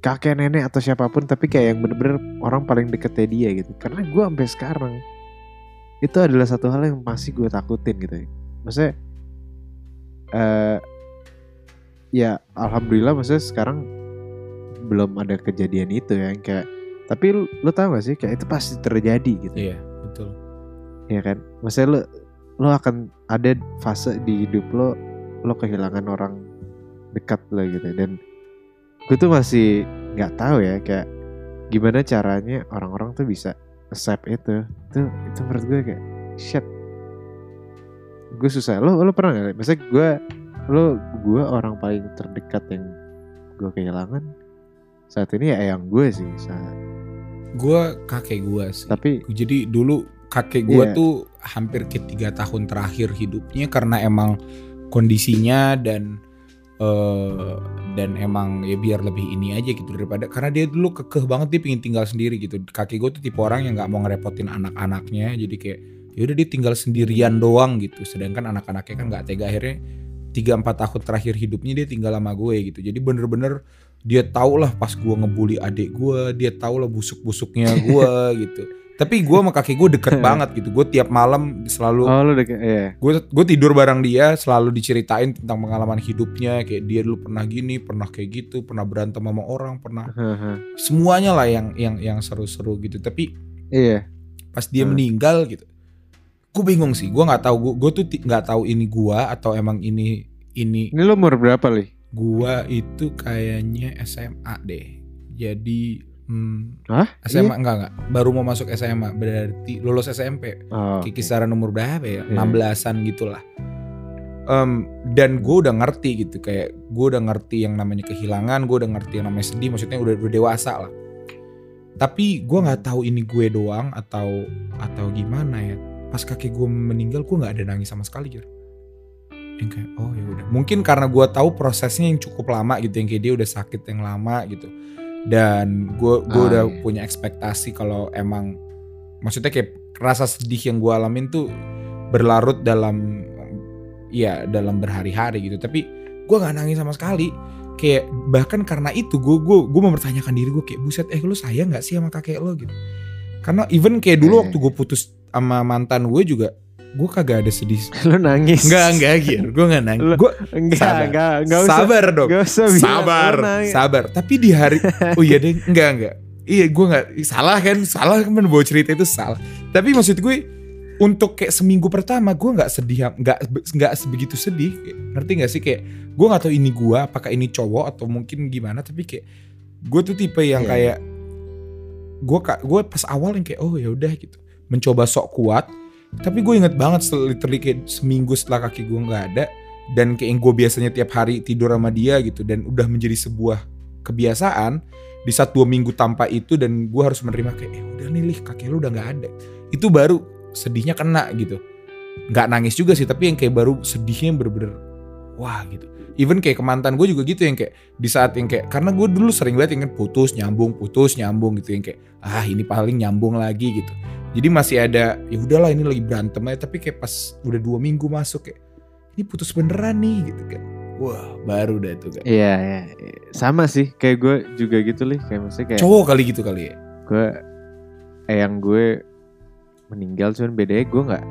kakek nenek atau siapa pun tapi kayak yang bener-bener orang paling deketnya dia gitu karena gue sampai sekarang itu adalah satu hal yang masih gue takutin gitu maksudnya eh ya alhamdulillah maksudnya sekarang belum ada kejadian itu ya yang kayak tapi lu, lu tau gak sih kayak itu pasti terjadi gitu. Iya betul. ya kan? Maksudnya lo lo akan ada fase di hidup lo lo kehilangan orang dekat lo gitu. Dan gue tuh masih nggak tahu ya kayak gimana caranya orang-orang tuh bisa accept itu. Itu itu menurut gue kayak shit. Gue susah. Lo lo pernah nggak? Maksudnya gue lo gue orang paling terdekat yang gue kehilangan saat ini ya eyang gue sih saat, Gue kakek gue sih. tapi Jadi dulu kakek gue Iya. tuh hampir ke tiga tahun terakhir hidupnya karena emang kondisinya dan eh dan emang ya biar lebih ini aja gitu daripada karena dia dulu kekeh banget dia pingin tinggal sendiri gitu. Kakek gue tuh tipe orang yang nggak mau ngerepotin anak-anaknya jadi kayak yaudah dia tinggal sendirian doang gitu. Sedangkan anak-anaknya kan nggak tega akhirnya tiga empat tahun terakhir hidupnya dia tinggal sama gue gitu. Jadi bener-bener dia tau lah pas gue ngebully adik gue, dia tau lah busuk-busuknya gue gitu. Tapi gue sama kakek gue deket banget gitu. Gue tiap malam selalu oh lo deket ya gue gue tidur bareng dia selalu diceritain tentang pengalaman hidupnya kayak dia dulu pernah gini pernah kayak gitu pernah berantem sama orang pernah semuanya lah yang yang yang seru-seru gitu tapi iya pas dia Hmm. meninggal gitu gue bingung sih gue nggak tahu gue gue tuh nggak tahu ini gue atau emang ini ini ini lo umur berapa li gue itu kayaknya SMA deh jadi hmm, Hah? SMA enggak enggak baru mau masuk SMA berarti lulus SMP Oh, Kayak oke. kisaran umur berapa ya? Iya. 16-an gitulah. Em, dan gue udah ngerti gitu kayak gue udah ngerti yang namanya kehilangan, gue udah ngerti yang namanya sedih, maksudnya udah, udah dewasa lah. Tapi gue nggak tahu ini gue doang atau atau gimana ya. Pas kakek gue meninggal, gue nggak ada nangis sama sekali Jir. Yang kayak oh ya udah. Mungkin karena gue tahu prosesnya yang cukup lama gitu, yang kayak dia udah sakit yang lama gitu. Dan gue gue Ah, udah iya. punya ekspektasi kalau emang maksudnya kayak rasa sedih yang gue alamin tuh berlarut dalam ya dalam berhari-hari gitu tapi gue nggak nangis sama sekali kayak bahkan karena itu gue gue gue mempertanyakan diri gue kayak buset eh lu sayang nggak sih sama kakek lo gitu karena even kayak dulu Eh. waktu gue putus sama mantan gue juga gue kagak ada sedih. Lo nangis. Enggak enggak gitu gue nggak nangis. Lu- gue enggak Sabar. enggak enggak usah. Sabar dong. Enggak usah sabar. Sabar. Tapi di hari oh iya deh enggak enggak iya gue nggak salah kan? Salah kan bawa cerita itu salah. Tapi maksud gue untuk kayak seminggu pertama gue nggak sedih nggak nggak sebegitu sedih. Ngerti nggak sih? Kayak gue nggak tahu ini gue apakah ini cowok atau mungkin gimana tapi kayak gue tuh tipe yang Iya. kayak gue kak gue pas awal yang kayak oh ya udah gitu. Mencoba sok kuat tapi gue inget banget literally kayak seminggu setelah kaki gue nggak ada dan kayak gue biasanya tiap hari tidur sama dia gitu dan udah menjadi sebuah kebiasaan di saat dua minggu tanpa itu dan gue harus menerima kayak eh udah nih lih kakek lu udah nggak ada. Itu baru sedihnya kena gitu. Nggak nangis juga sih tapi yang kayak baru sedihnya bener-bener wah gitu even kayak kemantan gue juga gitu yang kayak di saat yang kayak karena gue dulu sering banget yang kan putus nyambung putus nyambung gitu yang kayak ah ini paling nyambung lagi gitu. Jadi masih ada ya udahlah ini lagi berantem aja tapi kayak pas udah dua minggu masuk kayak ini putus beneran nih gitu kan. Wah baru dah itu kan Iya, iya, iya. sama sih kayak gue juga gitu nih kayak maksudnya kayak cowok kali gitu kali ya? Gue yang gue meninggal cuman bedanya gue nggak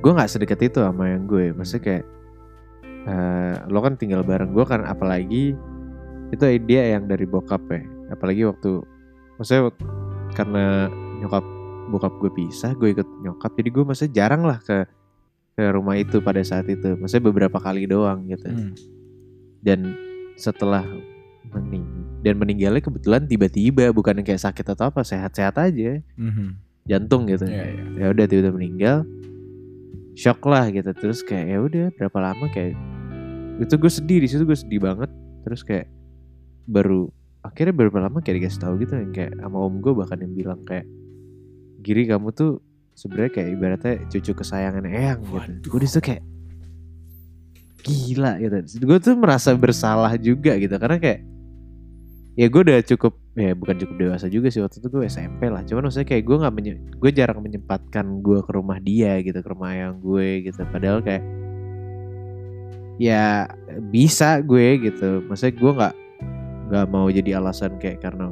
gue nggak sedekat itu sama yang gue. Maksudnya kayak eh, lo kan tinggal bareng gue kan apalagi itu dia yang dari bokap ya apalagi waktu maksudnya karena nyokap bokap gue pisah gue ikut nyokap jadi gue maksudnya jarang lah ke ke rumah itu pada saat itu maksudnya beberapa kali doang gitu Hmm. dan setelah mening dan meninggalnya kebetulan tiba-tiba bukan kayak sakit atau apa sehat-sehat aja Mhm. jantung gitu Iya, iya. ya udah tiba-tiba meninggal shock lah gitu. Terus kayak ya udah berapa lama? Kayak itu gue sedih di situ gue sedih banget. Terus kayak baru akhirnya berapa lama kayak dikasih tahu gitu yang kayak sama om gue bahkan yang bilang kayak Giri kamu tuh sebenarnya kayak ibaratnya cucu kesayangan Eyang gitu. Gue di situ kayak gila gitu. Gue tuh merasa bersalah juga gitu karena kayak ya gue udah cukup ya bukan cukup dewasa juga sih waktu itu gue SMP lah. Cuman maksudnya kayak gue nggak menye- gue jarang menyempatkan gue ke rumah dia gitu ke rumah yang gue gitu. Padahal kayak ya bisa gue gitu. Maksudnya gue nggak nggak mau jadi alasan kayak karena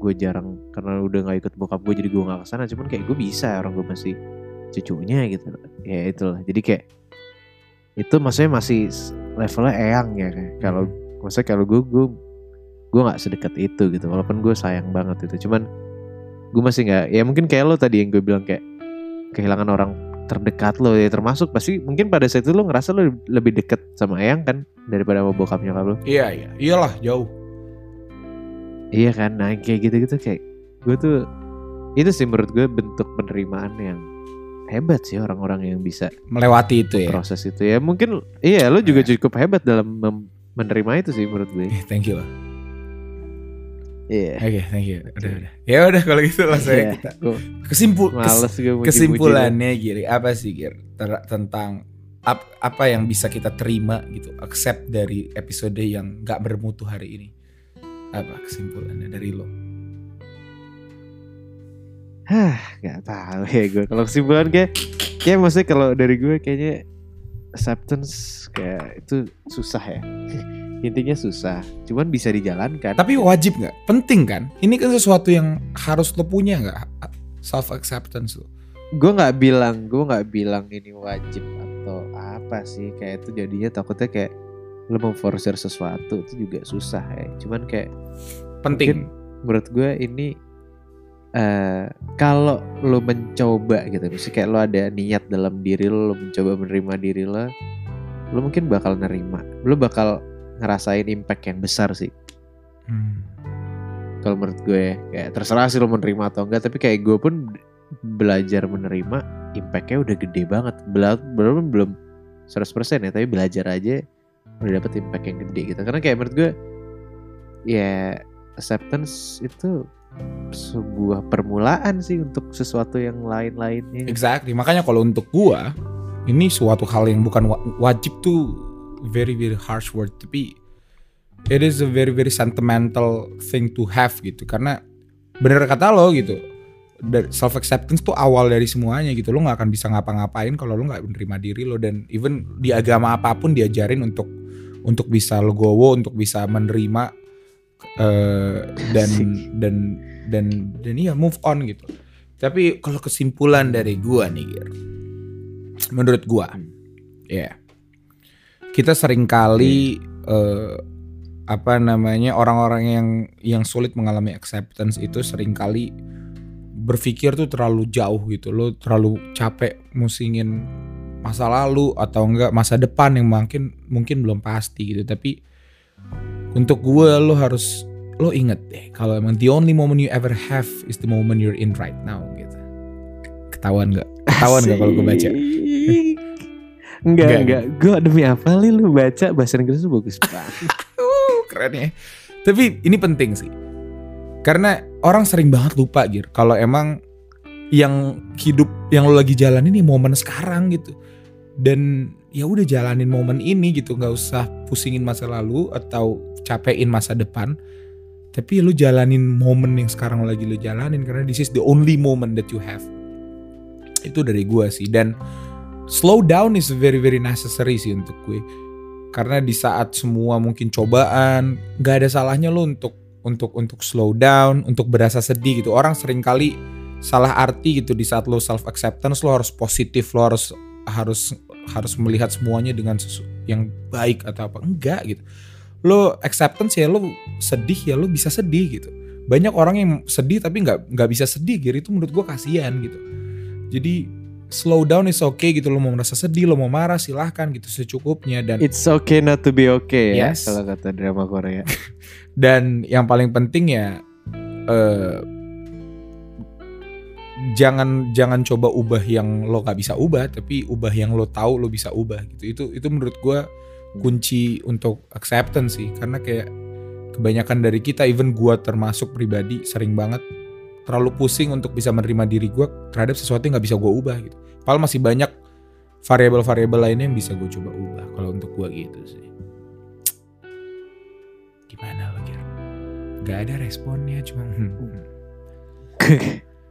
gue jarang karena udah nggak ikut bokap gue jadi gue nggak ke sana cuman kayak gue bisa orang gue masih cucunya gitu. Ya itulah. Jadi kayak itu maksudnya masih levelnya eyang ya kayak. Kalau maksudnya kalau gue gue gue nggak sedekat itu gitu walaupun gue sayang banget itu. Cuman gue masih nggak ya mungkin kayak lo tadi yang gue bilang kayak kehilangan orang terdekat lo ya termasuk pasti mungkin pada saat itu lo ngerasa lo lebih deket sama eyang kan daripada sama bokap nyokap lo. Iya iya. Iyalah jauh. Iya kan nah kayak gitu-gitu kayak gue tuh itu sih menurut gue bentuk penerimaan yang hebat sih orang-orang yang bisa melewati itu ya. proses itu. Ya mungkin iya lo juga cukup hebat dalam menerima itu sih menurut gue thank you lah iya. Oke thank you. Udah udah. Ya udah kalau gitu langsung aja Iya, kita kesimpul kes- males gue muji-muji kesimpulannya Giri apa sih Gir? Ter- tentang ap- apa yang bisa kita terima gitu accept dari episode yang nggak bermutu hari ini? Apa kesimpulannya dari lo? Hah, nggak tahu ya gue. Kalau kesimpulan kayak, kayak maksudnya kalau dari gue kayaknya acceptance kayak itu susah ya. Intinya susah. Cuman bisa dijalankan. tapi wajib nggak penting kan ini kan sesuatu yang harus lo punya nggak self acceptance lo gue nggak bilang, gue nggak bilang ini wajib atau apa sih. Kayak itu jadinya takutnya kayak lo memforsir sesuatu itu juga susah ya. Cuman kayak penting menurut gue ini eh kalau lo mencoba gitu misalnya kayak lo ada niat dalam diri lo, lo mencoba menerima diri lo lo mungkin bakal nerima lo bakal ngerasain impact yang besar sih. Hmm. kalau menurut gue kayak terserah sih lo menerima atau enggak tapi kayak gue pun belajar menerima impactnya udah gede banget. Bela- belum belum 100% ya tapi belajar aja udah dapet impact yang gede gitu. Karena kayak menurut gue ya acceptance itu sebuah permulaan sih untuk sesuatu yang lain-lainnya. Exactly. Makanya kalau untuk gua ini suatu hal yang bukan wa- wajib tuh very very harsh word. Tapi it is a very very sentimental thing to have gitu. Karena bener kata lo gitu self acceptance tuh awal dari semuanya gitu. Lo nggak akan bisa ngapa-ngapain kalau lo nggak menerima diri lo. Dan even di agama apa pun diajarin untuk untuk bisa legowo untuk bisa menerima eh, dan Asik. dan dan dan iya move on gitu. Tapi kalau kesimpulan dari gua nih Gir menurut gua ya kita sering kali eh, apa namanya orang-orang yang yang sulit mengalami acceptance itu sering kali berpikir tuh terlalu jauh gitu lo terlalu capek musingin masa lalu atau enggak masa depan yang mungkin mungkin belum pasti gitu. Tapi untuk gue lo harus lo inget deh kalau emang the only moment you ever have is the moment you're in right now gitu. Ketahuan nggak? Ketahuan nggak kalau gue baca Enggak, Enggak, enggak. Gue demi apa li lu baca bahasa Inggris lu bagus banget. Uh, keren ya. Tapi ini penting sih. Karena orang sering banget lupa Gir. Kalau emang yang hidup yang lo lagi jalanin ini momen sekarang gitu. Dan ya udah jalanin momen ini gitu. nggak usah pusingin masa lalu atau capein masa depan. Tapi lu jalanin momen yang sekarang lo lagi lo jalanin. Karena this is the only moment that you have. Itu dari gua sih. Dan slow down is very very necessary sih untuk gue. Karena di saat semua mungkin cobaan nggak ada salahnya lo untuk untuk untuk slow down untuk berasa sedih gitu. Orang sering kali salah arti gitu di saat lo self acceptance lo harus positif lo harus harus harus melihat semuanya dengan sesu yang baik atau apa. Enggak gitu. Lo acceptance ya lo sedih ya lo bisa sedih gitu. Banyak orang yang sedih tapi nggak nggak bisa sedih gitu itu menurut gue kasihan gitu. Jadi slow down is okay gitu lo mau merasa sedih lo mau marah silahkan gitu secukupnya dan It's okay not to be okay ya Yes. kalau kata drama Korea. dan yang paling penting ya eh, jangan jangan coba ubah yang lo gak bisa ubah tapi ubah yang lo tahu lo bisa ubah gitu itu itu menurut gua kunci untuk acceptance sih karena kayak kebanyakan dari kita even gua termasuk pribadi sering banget terlalu pusing untuk bisa menerima diri gua terhadap sesuatu yang nggak bisa gua ubah gitu padahal masih banyak variabel-variabel lainnya yang bisa gue coba ubah kalau untuk gua gitu sih gimana lo Gir? Gak ada responnya cuma hmm, hmm.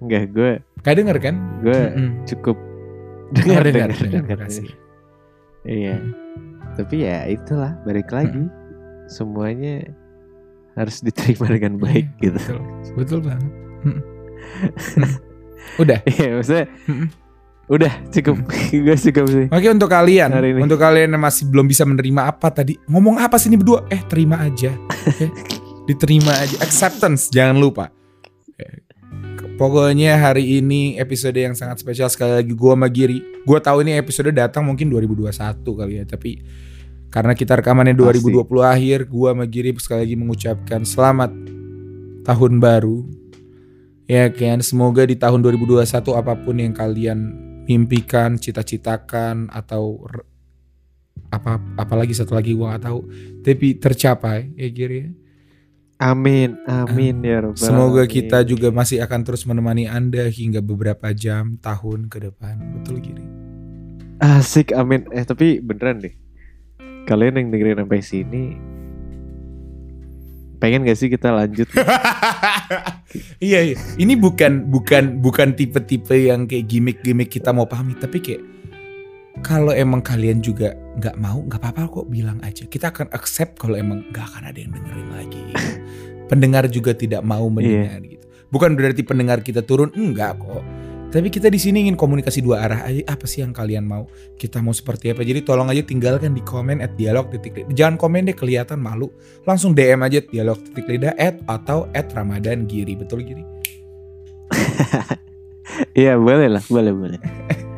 Enggak, gue Gak denger kan? gue cukup Dengar, dengar Terima kasih. Iya. Tapi ya itulah balik lagi semuanya harus diterima dengan baik Iya, gitu. Betul, betul banget. Mm-mm. Mm. Udah. Iya maksudnya Mm-mm. udah cukup gue cukup sih. Oke untuk kalian, Hari ini. untuk kalian yang masih belum bisa menerima apa tadi, ngomong apa sih ini berdua? Eh terima aja, diterima aja, acceptance jangan lupa. Pokoknya hari ini episode yang sangat spesial sekali lagi gua sama Giri. Gua tahu ini episode datang mungkin 2021 kali ya, tapi karena kita rekamannya 2020 akhir, gua sama Giri sekali lagi mengucapkan selamat tahun baru. Ya kan, semoga di tahun 2021 apa pun yang kalian mimpikan, cita-citakan atau apa apalagi satu lagi gua nggak tahu, tapi tercapai ya Giri. ya. Amin, amin ya robbal Semoga kita juga masih akan terus menemani Anda hingga beberapa jam, tahun ke depan. Betul Giri. asik amin. Eh tapi beneran deh. Kalian yang dengerin sampai sini pengen gak sih kita lanjut? iya iya. Ini bukan bukan bukan tipe-tipe yang kayak gimmick-gimmick kita mau pahami, tapi kayak kalau emang kalian juga nggak mau, nggak apa-apa kok bilang aja. Kita akan accept kalau emang nggak akan ada yang dengerin lagi. Pendengar juga tidak mau mendengar gitu. Bukan berarti pendengar kita turun, enggak kok. Tapi kita di sini ingin komunikasi dua arah aja. Apa sih yang kalian mau? Kita mau seperti apa? Jadi tolong aja tinggalkan di komen at dialog titik. Jangan komen deh kelihatan malu. Langsung DM aja dialog titik lidah at atau at Ramadan Giri. Betul Giri? Iya boleh lah, boleh boleh.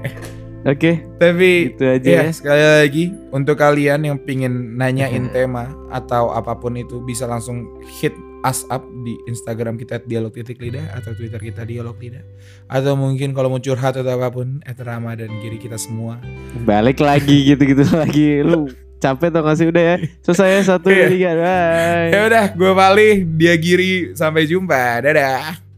Oke, Tapi itu aja ya ya. sekali lagi untuk kalian yang pingin nanyain tema atau apa pun itu bisa langsung hit us up di Instagram kita dialog titik lidah atau Twitter kita dialog lidah atau mungkin kalau mau curhat atau apa pun at Rama dan Giri kita semua Balik lagi gitu-gitu lagi. Lu capek tau gak sih udah ya? Selesai ya satu Iya. tiga. Bye. ya udah gue Pali dia Giri sampai jumpa dadah